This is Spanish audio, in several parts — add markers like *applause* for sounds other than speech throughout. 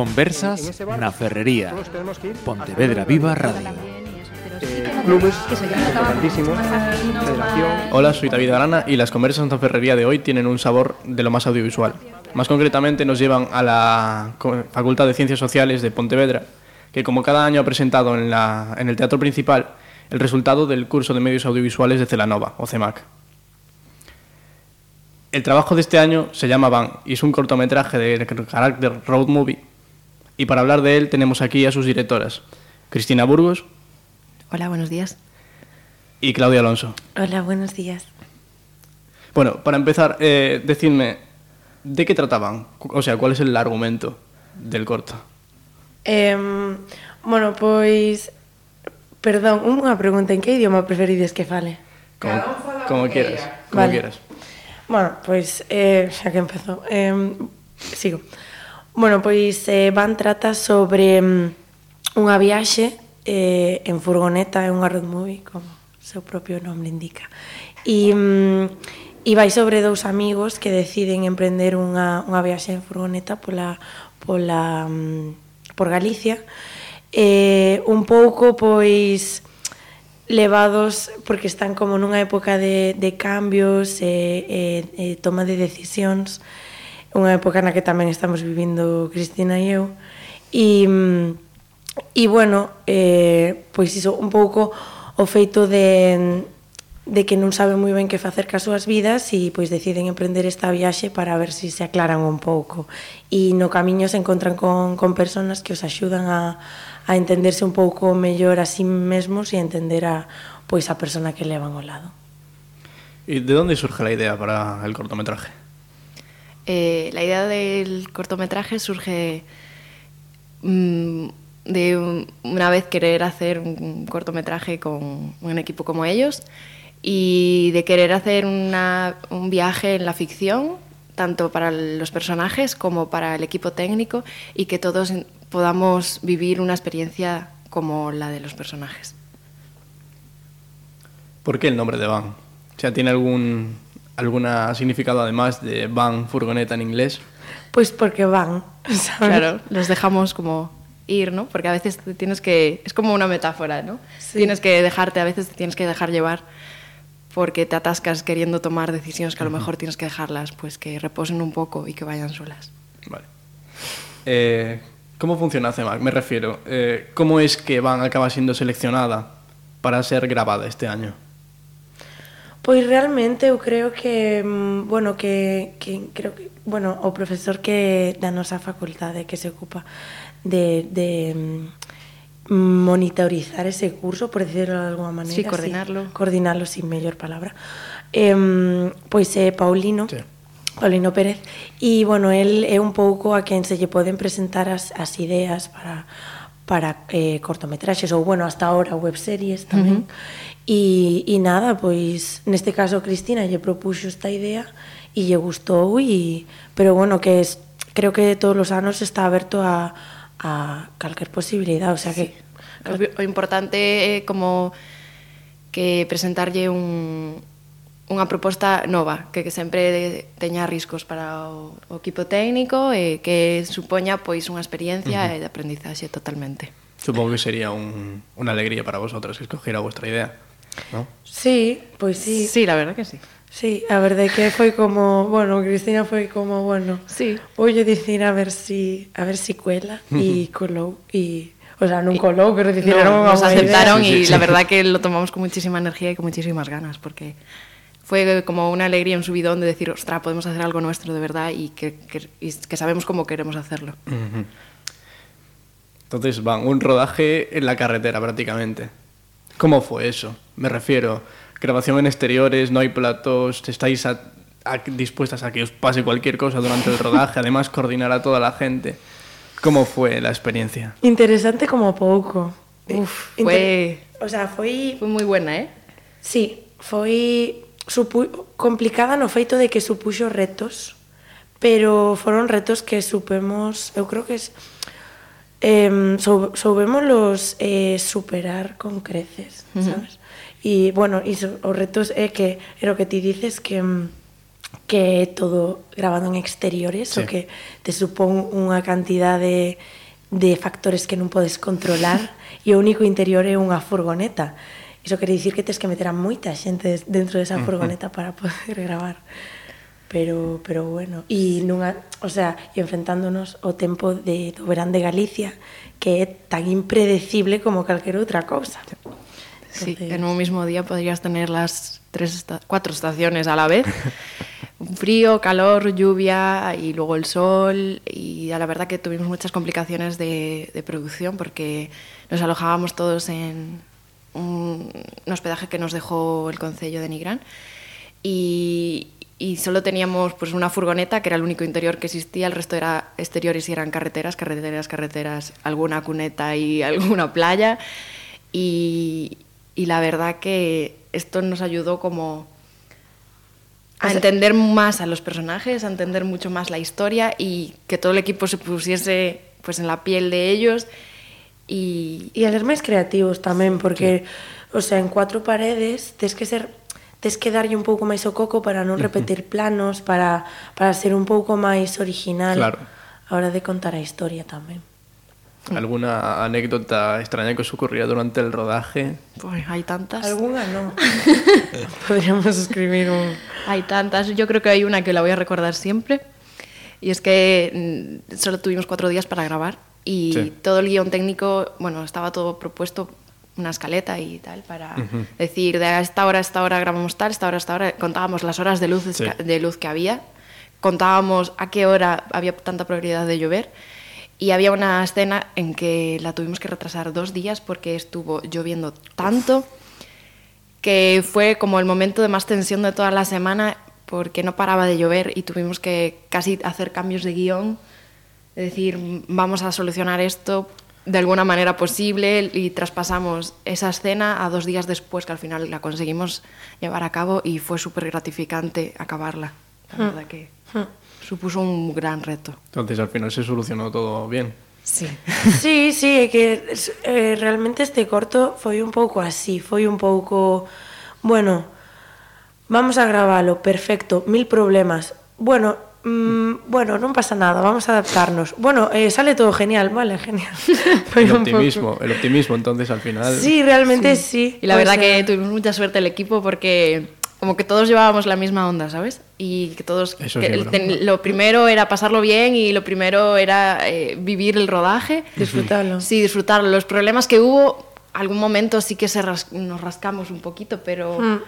Conversas na Ferrería. Pontevedra Viva Radio. Eh, clubes importantísimos. Hola, soy David Arana y las conversas en Ferrería de hoy tienen un sabor de lo más audiovisual. Más concretamente nos llevan a la Facultad de Ciencias Sociales de Pontevedra, que como cada año ha presentado en, la- en el teatro principal el resultado del curso de medios audiovisuales de Celanova, o CEMAC. El trabajo de este año se llama Van y es un cortometraje de carácter road movie. Y para hablar de él tenemos aquí a sus directoras, Cristina Burgos. Hola, buenos días. Y Claudia Alonso. Hola, buenos días. Bueno, para empezar, eh, decidme, ¿de qué trataban? O sea, ¿cuál es el argumento del corto? Eh, bueno, pois... Perdón, unha pregunta, en que idioma preferides que fale? Como, como quieras, como vale. quieras. Bueno, pois, eh, xa que empezou, eh, sigo. Sigo. Bueno, pois eh, van trata sobre mm, unha viaxe eh, en furgoneta, é unha road movie, como o seu propio nome indica. E, mm, e vai sobre dous amigos que deciden emprender unha, unha viaxe en furgoneta pola, pola, mm, por Galicia. Eh, un pouco, pois, levados porque están como nunha época de, de cambios e eh, eh, toma de decisións unha época na que tamén estamos vivindo Cristina e eu, e, e bueno, eh, pois iso, un pouco o feito de, de que non saben moi ben que facer cas súas vidas e pois deciden emprender esta viaxe para ver se si se aclaran un pouco. E no camiño se encontran con, con personas que os axudan a, a entenderse un pouco mellor a sí mesmos e a entender a, pois a persona que levan ao lado. E de onde surge a idea para el cortometraje? Eh, la idea del cortometraje surge mm, de un- una vez querer hacer un cortometraje con un equipo como ellos y de querer hacer un viaje en la ficción, tanto para los personajes como para el equipo técnico, y que todos podamos vivir una experiencia como la de los personajes. ¿Por qué el nombre de van? O sea, ¿tiene algún alguna significado además de van furgoneta en inglés? Pois porque van, *laughs* sabes? Claro, los dejamos como ir, ¿no? Porque a veces te tienes que... Es como una metáfora, ¿no? Sí. Tienes que dejarte, a veces te tienes que dejar llevar porque te atascas queriendo tomar decisiones que a lo mejor tienes que dejarlas, pues que reposen un poco y que vayan solas. Vale. Eh, ¿Cómo funciona CEMAC? Me refiero, eh, ¿cómo es que Van acaba siendo seleccionada para ser grabada este año? Pois realmente eu creo que, mm, bueno, que, que creo que, bueno, o profesor que da nosa facultade que se ocupa de, de mm, monitorizar ese curso, por decirlo de alguna maneira. Sí, coordinarlo. Sí, coordinarlo, sin mellor palabra. Eh, pois é eh, Paulino. Sí. Paulino Pérez e bueno, el é un pouco a quen se lle poden presentar as, as ideas para para eh, cortometraxes ou bueno, hasta ahora webseries tamén. Uh -huh E, e nada, pois neste caso Cristina lle propuxo esta idea e lle gustou e pero bueno, que es, creo que todos os anos está aberto a a calquer posibilidad, o sea que sí. o, o importante é como que presentarlle un unha proposta nova, que, que sempre teña riscos para o, o equipo técnico e que supoña pois unha experiencia uh -huh. de aprendizaxe totalmente. Supongo que sería un, una alegría para vosotras escoger a vuestra idea. ¿No? sí, pois sí. sí, la verdad que sí. Sí, a verdade que foi como, bueno, Cristina foi como, bueno, Sí. Voy dicir a ver si a ver si cuela e colou e o sea, non colou, pero dicir, No, nos aceptaron y la verdad que lo tomamos con muchísima energía y con muchísimas ganas porque fue como una alegría, un subidón de decir, ostras, podemos hacer algo nuestro de verdad y que, que, y que sabemos cómo queremos hacerlo. Entonces van, un rodaje en la carretera prácticamente. ¿Cómo fue eso? Me refiero, grabación en exteriores, no hay platos, estáis a- a- dispuestas a que os pase cualquier cosa durante el rodaje, además coordinar a toda la gente. ¿Cómo fue la experiencia? Interesante como pouco. Uf, fue, O sea, foi fue muy buena, ¿eh? Sí, foi supu complicada no feito de que supuxo retos, pero foron retos que supemos, eu creo que es, eh, sou, eh, superar con creces, sabes? E, bueno, iso, os retos é que, eh, era o que ti dices, que mm, que é todo grabado en exteriores, sí. o que te supón unha cantidade de, de factores que non podes controlar, *laughs* e o único interior é unha furgoneta. Iso quere dicir que tens que meter a moita xente dentro desa furgoneta para poder *laughs* gravar. Pero, pero bueno, e nunha, o sea, e enfrentándonos o tempo de, do verán de Galicia, que é tan impredecible como calquera outra cousa. Sí. Entonces- en un mismo día podrías tener las tres esta- cuatro estaciones a la vez. *laughs* Frío, calor, lluvia y luego el sol. Y a la verdad que tuvimos muchas complicaciones de, de producción porque nos alojábamos todos en un, un hospedaje que nos dejó el Concello de Nigrán. Y, y solo teníamos pues una furgoneta que era el único interior que existía, el resto era exteriores y eran carreteras, carreteras, carreteras, alguna cuneta y *laughs* alguna playa. Y, y la verdad que esto nos ayudó como a O sea- entender más a los personajes, a entender mucho más la historia y que todo el equipo se pusiese pues en la piel de ellos y, E a ser máis creativos tamén, porque, o sea, en cuatro paredes tes que ser tes que darlle un pouco máis o coco para non repetir planos, para, para ser un pouco máis original Claro. a hora de contar a historia tamén. ¿Alguna anécdota extraña que os ocurría durante el rodaje? pues, hay tantas. Alguna non. *laughs* Podríamos escribir un... Hay tantas. Yo creo que hay una que la voy a recordar siempre. Y es que mm, solo tuvimos cuatro días para grabar. Y Sí. todo el guion técnico, bueno, estaba todo propuesto, una escaleta y tal, para decir de a esta hora a esta hora grabamos tal, esta hora a esta hora. Contábamos las horas de luz, Sí. de luz que había. Contábamos a qué hora había tanta probabilidad de llover. Y había una escena en que la tuvimos que retrasar dos días porque estuvo lloviendo tanto que fue como el momento de más tensión de toda la semana porque no paraba de llover y tuvimos que casi hacer cambios de guion, es decir, "Mm, vamos a solucionar esto de alguna manera posible y traspasamos esa escena a dos días después que al final la conseguimos llevar a cabo y fue súper gratificante acabarla. La verdad que supuso un gran reto. Entonces al final se solucionó todo bien. Sí. *laughs* Sí, sí, que eh, realmente este corto foi un pouco así, foi un pouco, bueno, vamos a gravalo, perfecto, mil problemas. Bueno, mm, bueno, non pasa nada, vamos a adaptarnos. Bueno, eh, sale todo genial, vale, genial. *laughs* Foi El optimismo, el optimismo entonces al final... Sí, realmente sí. Y la O verdad sea, que tuvimos mucha suerte el equipo porque como que todos llevábamos la misma onda, ¿sabes? Y que todos... Eso que sí, el- ten- lo primero era pasarlo bien y lo primero era eh, vivir el rodaje. Disfrutarlo. Sí, disfrutarlo. Los problemas que hubo, algún momento sí que se ras- nos rascamos un poquito, pero... Mm.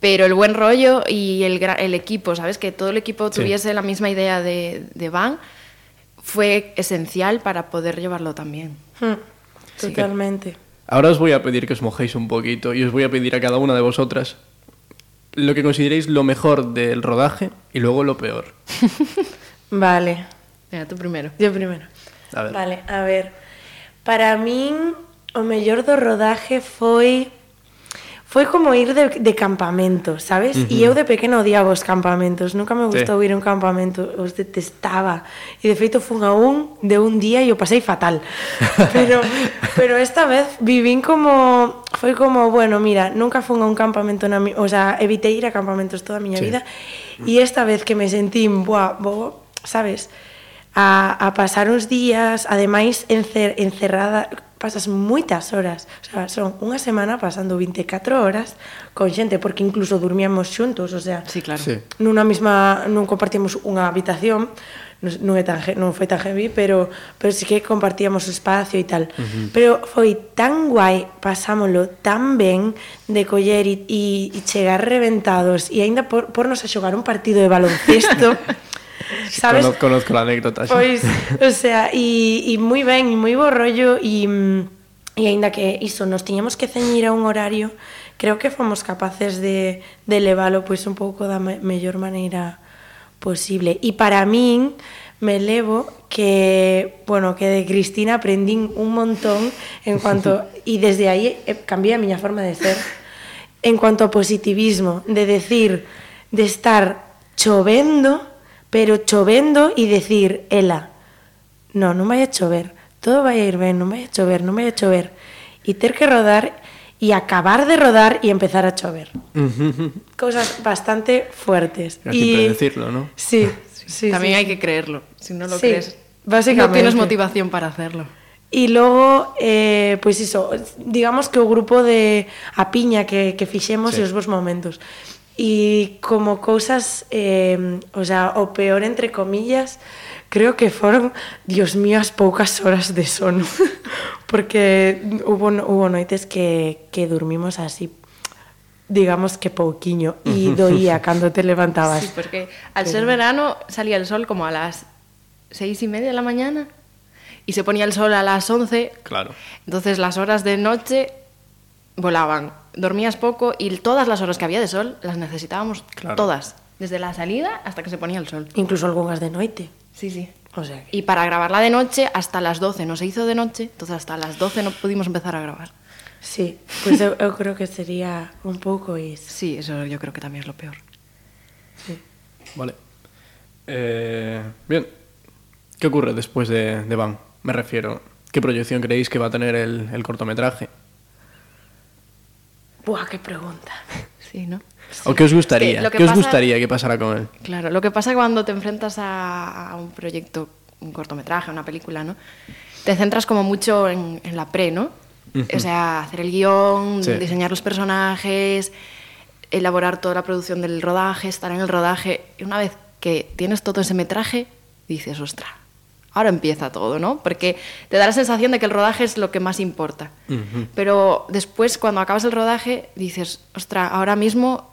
Pero el buen rollo y el, el equipo, ¿sabes? Que todo el equipo Sí. tuviese la misma idea de, de Van fue esencial para poder llevarlo también. Mm, Totalmente. Ahora os voy a pedir que os mojéis un poquito y os voy a pedir a cada una de vosotras lo que consideréis lo mejor del rodaje y luego lo peor. *laughs* Vale. Venga, tú primero. Yo primero. A ver. Vale, a ver. Para min o mellor do rodaje foi foi como ir de, de campamento, sabes? Uh -huh. E eu de pequeno odiaba os campamentos, nunca me gustou sí. ir a un campamento, os detestaba. E de feito fun a un de un día e o pasei fatal. *laughs* Pero pero esta vez vivín como foi como, bueno, mira, nunca fun a un campamento na mi, o sea, evitei ir a campamentos toda a miña sí. vida e esta vez que me sentín, buah, bo, sabes? a, a pasar uns días, ademais encer, encerrada, pasas moitas horas, o sea, son unha semana pasando 24 horas con xente, porque incluso dormíamos xuntos, o sea, sí, claro. sí. nunha mesma, non compartíamos unha habitación, non, é tan, non foi tan heavy, pero, pero sí que compartíamos o espacio e tal. Uh -huh. Pero foi tan guai, pasámoslo tan ben de coller e, e, e chegar reventados e aínda por, pornos a xogar un partido de baloncesto *laughs* sabes? Conozco, conozco la anécdota. Xa. Pois, o sea, e, e moi ben, e moi bo rollo, e, e aínda que iso, nos tiñamos que ceñir a un horario, creo que fomos capaces de, de leválo pois un pouco da me, mellor maneira posible. E para min, me levo que, bueno, que de Cristina aprendín un montón en cuanto *laughs* e desde aí eh, cambié a miña forma de ser en cuanto ao positivismo, de decir, de estar chovendo pero chovendo e decir, ela, no, non vai a chover, todo vai a ir ben, non vai a chover, non vai a chover. E ter que rodar y acabar de rodar y empezar a chover. Cosas bastante fuertes. Hay y... que predecirlo, ¿no? *laughs* Sí, sí. También sí. hay que creerlo. Si no lo Sí, crees, básicamente. no tienes motivación para hacerlo. E logo, eh, pois iso, digamos que o grupo de a piña que, que fixemos Sí. sí. e os vos momentos. e como cousas, eh, o sea, o peor entre comillas, creo que foron, dios mío, as poucas horas de sono, *laughs* porque hubo, hubo noites que, que dormimos así digamos que pouquiño e doía *laughs* cando te levantabas. Sí, porque al Pero... ser verano salía el sol como a las seis y media de la mañana y se ponía el sol a las once. Claro. Entonces las horas de noche volaban. Dormías poco y todas las horas que había de sol las necesitábamos Claro. todas. Desde la salida hasta que se ponía el sol. Incluso algunhas de noite. Sí, sí. O sea, que... Y para grabarla de noche hasta las 12 no se hizo de noche, entonces hasta las 12 no pudimos empezar a grabar. Sí, pois eu, eu creo que sería un pouco iso. Sí, eso yo creo que también es lo peor. Vale. Eh, bien. ¿Qué ocurre después de, de Van? Me refiero. ¿Qué proyección creéis que va a tener el, el cortometraje? Buah, qué pregunta. *laughs* Sí, ¿no? ¿O qué os gustaría? que lo que ¿Qué os gustaría que pasara con él? Claro, lo que pasa cuando te enfrentas a, a un proyecto, un cortometraje, una película, ¿no? Te centras como mucho en, en la pre, ¿no? O sea, hacer el guion, Sí. diseñar los personajes, elaborar toda la producción del rodaje, estar en el rodaje. Y una vez que tienes todo ese metraje, dices, ostras, ahora empieza todo, ¿no? Porque te da la sensación de que el rodaje es lo que más importa. Pero después, cuando acabas el rodaje, dices, ostras, ahora mismo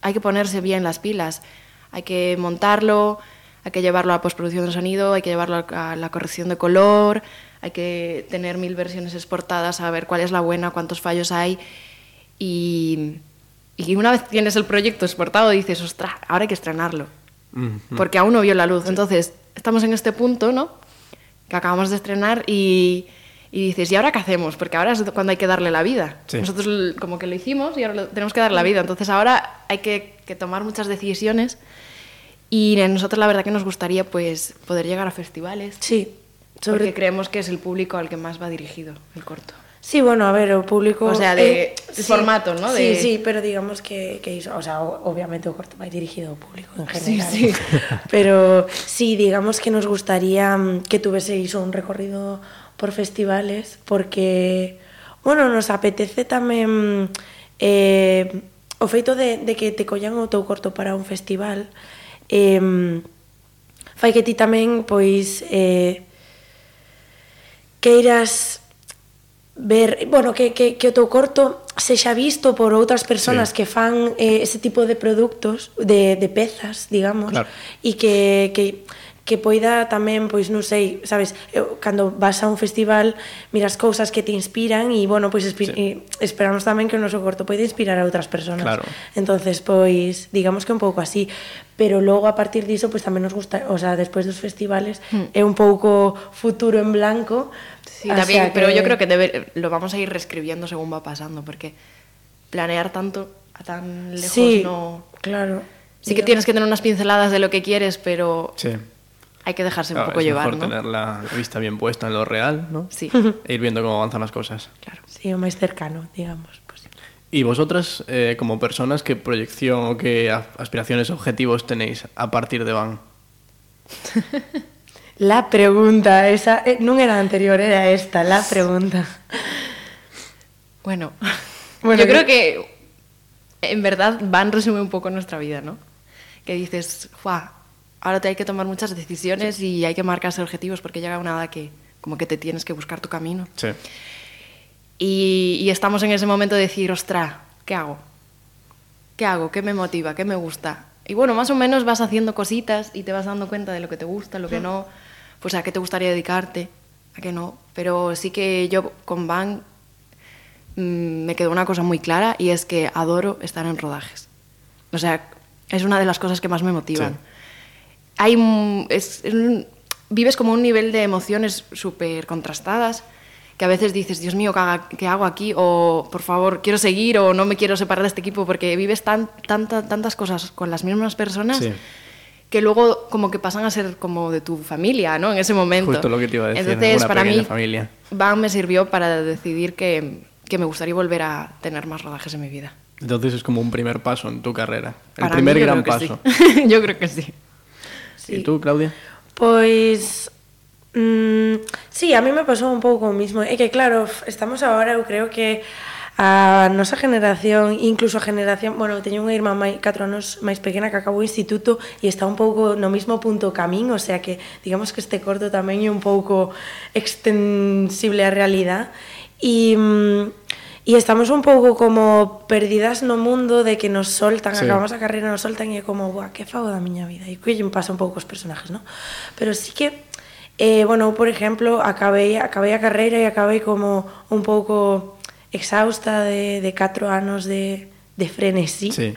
hay que ponerse bien las pilas. Hay que montarlo, hay que llevarlo a postproducción de sonido, hay que llevarlo a la corrección de color, hay que tener mil versiones exportadas, a ver cuál es la buena, cuántos fallos hay. Y, y una vez tienes el proyecto exportado, dices, ostras, ahora hay que estrenarlo. Porque aún no vio la luz. Entonces, estamos en este punto, ¿no? Que acabamos de estrenar y, y dices, ¿y ahora qué hacemos? Porque ahora es cuando hay que darle la vida. Sí. Nosotros como que lo hicimos y ahora lo- tenemos que darle la vida. Entonces ahora hay que, que tomar muchas decisiones y a nosotros la verdad que nos gustaría pues poder llegar a festivales. Sí, Porque sobre creemos que es el público al que más va dirigido el corto. Sí, bueno, a ver, o público... O sea, de eh, sí, formato, ¿no? De... Sí, sí, pero digamos que, que iso, o sea, obviamente o corto vai dirigido ao público en general. Sí, sí. *laughs* Pero sí, digamos que nos gustaría mm, que tuvese iso un recorrido por festivales porque, bueno, nos apetece tamén mm, eh, o feito de, de que te collan o teu corto para un festival eh, fai que ti tamén, pois, eh, queiras ver, bueno, que, que, que o teu corto sexa visto por outras persoas sí. que fan eh, ese tipo de produtos, de, de pezas, digamos, claro. e que, que que poida tamén, pois non sei, sabes, eu, cando vas a un festival, miras cousas que te inspiran e, bueno, pois sí. e esperamos tamén que o noso corto poida inspirar a outras persoas. Claro. Entonces, pois, digamos que un pouco así, pero logo a partir diso, pois tamén nos gusta, o sea, despois dos festivales, mm. é un pouco futuro en blanco. Sí, también, que... pero yo creo que debe, lo vamos a ir reescribiendo según va pasando, porque planear tanto a tan lejos sí, no... claro. Sí que tienes que tener unas pinceladas de lo que quieres, pero... Sí hay que dejarse Claro, un poco es llevar, mejor ¿no? tener la vista bien puesta en lo real, ¿no? Sí, E ir viendo cómo avanzan las cosas. claro. Sí, o máis cercano, digamos. Pues. ¿Y vosotras, eh, como personas, qué proyección o qué aspiraciones, objetivos tenéis a partir de Van? *laughs* La pregunta, esa eh, non era anterior, era esta, la pregunta. Bueno, *laughs* Bueno, yo que- creo que en verdad Van resume un poco nuestra vida, ¿no? Que dices, ¡Fua! Ahora te hay que tomar muchas decisiones y hay que marcarse objetivos porque llega una edad que como que te tienes que buscar tu camino. Sí. Y, y estamos en ese momento de decir, ostra, ¿qué hago? ¿Qué hago? ¿Qué me motiva? ¿Qué me gusta? Y bueno, más o menos vas haciendo cositas y te vas dando cuenta de lo que te gusta, lo que no, pues a qué te gustaría dedicarte, a qué no. Pero sí que yo con Van mm, me quedó una cosa muy clara y es que adoro estar en rodajes. O sea, es una de las cosas que más me motivan. Sí. Hay es- es vives como un nivel de emociones súper contrastadas que a veces dices, Dios mío, ¿qué, hago aquí? O, por favor, quiero seguir o no me quiero separar de este equipo porque vives tan, tanta- tantas cosas con las mismas personas Sí. que luego como que pasan a ser como de tu familia, ¿no? En ese momento. Justo lo que te iba a decir, Entonces, para mí, familia. Van me sirvió para decidir que, que me gustaría volver a tener más rodajes en mi vida. Entonces es como un primer paso en tu carrera. El Para primer mí, gran paso. sí. *laughs* yo creo que sí. Sí. E tú, Claudia? Pois... Mm, sí, a mí me pasou un pouco o mismo. É que, claro, estamos agora, eu creo que a nosa generación, incluso a generación, bueno, teño unha irmã mai, 4 anos máis pequena que acabou o instituto e está un pouco no mismo punto camín, o sea que digamos que este corto tamén é un pouco extensible á realidade e mm, E estamos un pouco como perdidas no mundo de que nos soltan, sí. acabamos a carreira, nos soltan e é como, buah, que fago da miña vida? E que me pasa un pouco os personajes, non? Pero sí que, eh, bueno, por exemplo, acabei, acabei a carreira e acabei como un pouco exhausta de, de 4 anos de, de frenesí. Sí.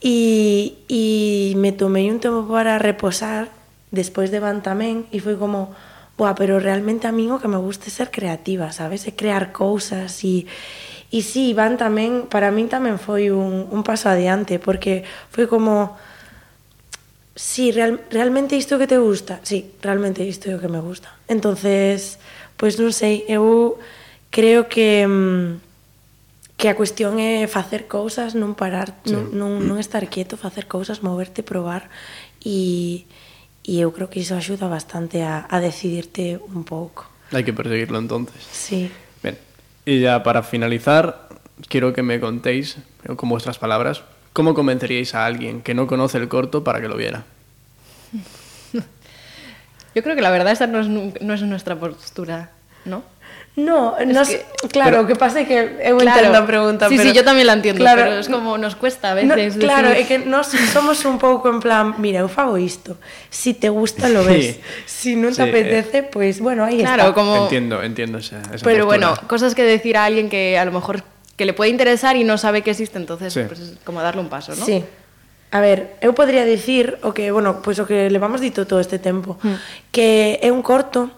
E, e me tomei un tempo para reposar, despois de Van tamén, e foi como, Buah, pero realmente a mí o que me gusta é ser creativa, sabes? É crear cousas e, E sí, Iván tamén, para min tamén foi un, un paso adiante, porque foi como, si, sí, real, realmente isto que te gusta? Sí, realmente isto é o que me gusta. entonces pois pues non sei, eu creo que mm, que a cuestión é facer cousas, non parar, sí. non, non, non estar quieto, facer cousas, moverte, probar e, e eu creo que iso axuda bastante a, a decidirte un pouco. Hai que perseguirlo entonces. Sí. Ben, Y ya para finalizar, quiero que me contéis, con vuestras palabras, cómo convenceríais a alguien que no conoce el corto para que lo viera. *laughs* Yo creo que la verdad esa no es, no es nuestra postura, ¿no? No, es que, claro, pero, o que pasa é que eu claro, entendo a pregunta, sí, pero... Sí, yo también la entiendo, claro, pero es como nos cuesta a veces. No, claro, decir... é que nós somos un pouco en plan, mira, eu fago isto, si te gusta lo ves, sí, si non te sí, apetece, eh, pues bueno, aí claro, está. Como... Entiendo, entiendo esa, esa Pero postura. bueno, cosas que decir a alguien que a lo mejor que le puede interesar y no sabe que existe, entonces sí. pues, es como darle un paso, ¿no? Sí. A ver, eu podría dicir o que, bueno, pois pues, o que levamos dito todo este tempo, mm. que é un corto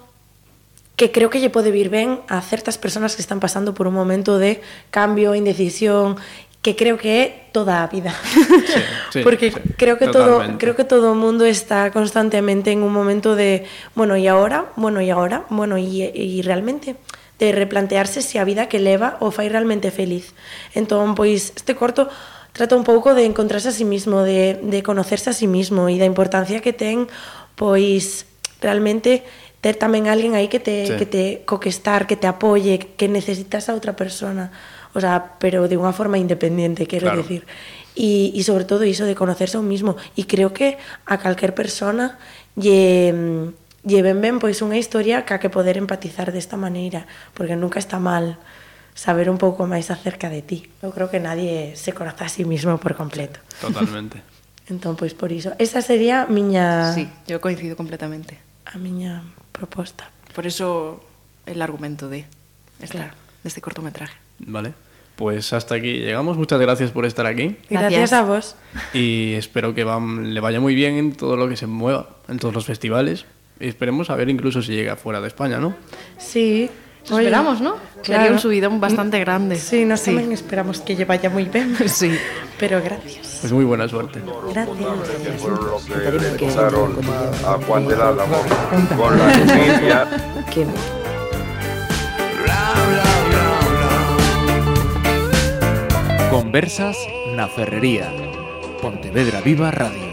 que creo que lle pode vir ben a certas persoas que están pasando por un momento de cambio, indecisión, que creo que é toda a vida. Sí, sí, *laughs* Porque sí, creo que totalmente. todo creo que todo o mundo está constantemente en un momento de, bueno, e agora, bueno, e agora, bueno, e, e realmente de replantearse se a vida que leva o fai realmente feliz. Entón, pois este corto trata un pouco de encontrarse a sí mismo, de, de conocerse a sí mismo e da importancia que ten pois realmente ter tamén alguén aí que te, sí. que te co que estar, que te apoie, que necesitas a outra persona, o sea, pero de unha forma independiente, quero claro. decir. E, e sobre todo iso de conocerse a un mismo. E creo que a calquer persona lle, lle ben ben pois unha historia ca que poder empatizar desta maneira, porque nunca está mal saber un pouco máis acerca de ti. Eu creo que nadie se conoce a sí mismo por completo. Totalmente. *laughs* entón, pois por iso. Esa sería a miña... Sí, eu coincido completamente. A miña proposta. Por eso el argumento de, esta, de este cortometraje. Vale. Pues hasta aquí llegamos. Muchas gracias por estar aquí. Gracias, Gracias. a vos. Y espero que le vaya muy bien en todo lo que se mueva, en todos los festivales. Y esperemos a ver incluso si llega fuera de España, ¿no? Sí. Lo esperamos, ¿no? Sería un subidón bastante grande. Sí, nós Sí. esperamos que lle vaya moi ben. *laughs* Sí. Pero gracias. Pues muy buena suerte. Gracias. por lo que empezaron a Juan del Álamo con la *laughs* noticia Que Conversas na Ferrería. Pontevedra Viva Radio.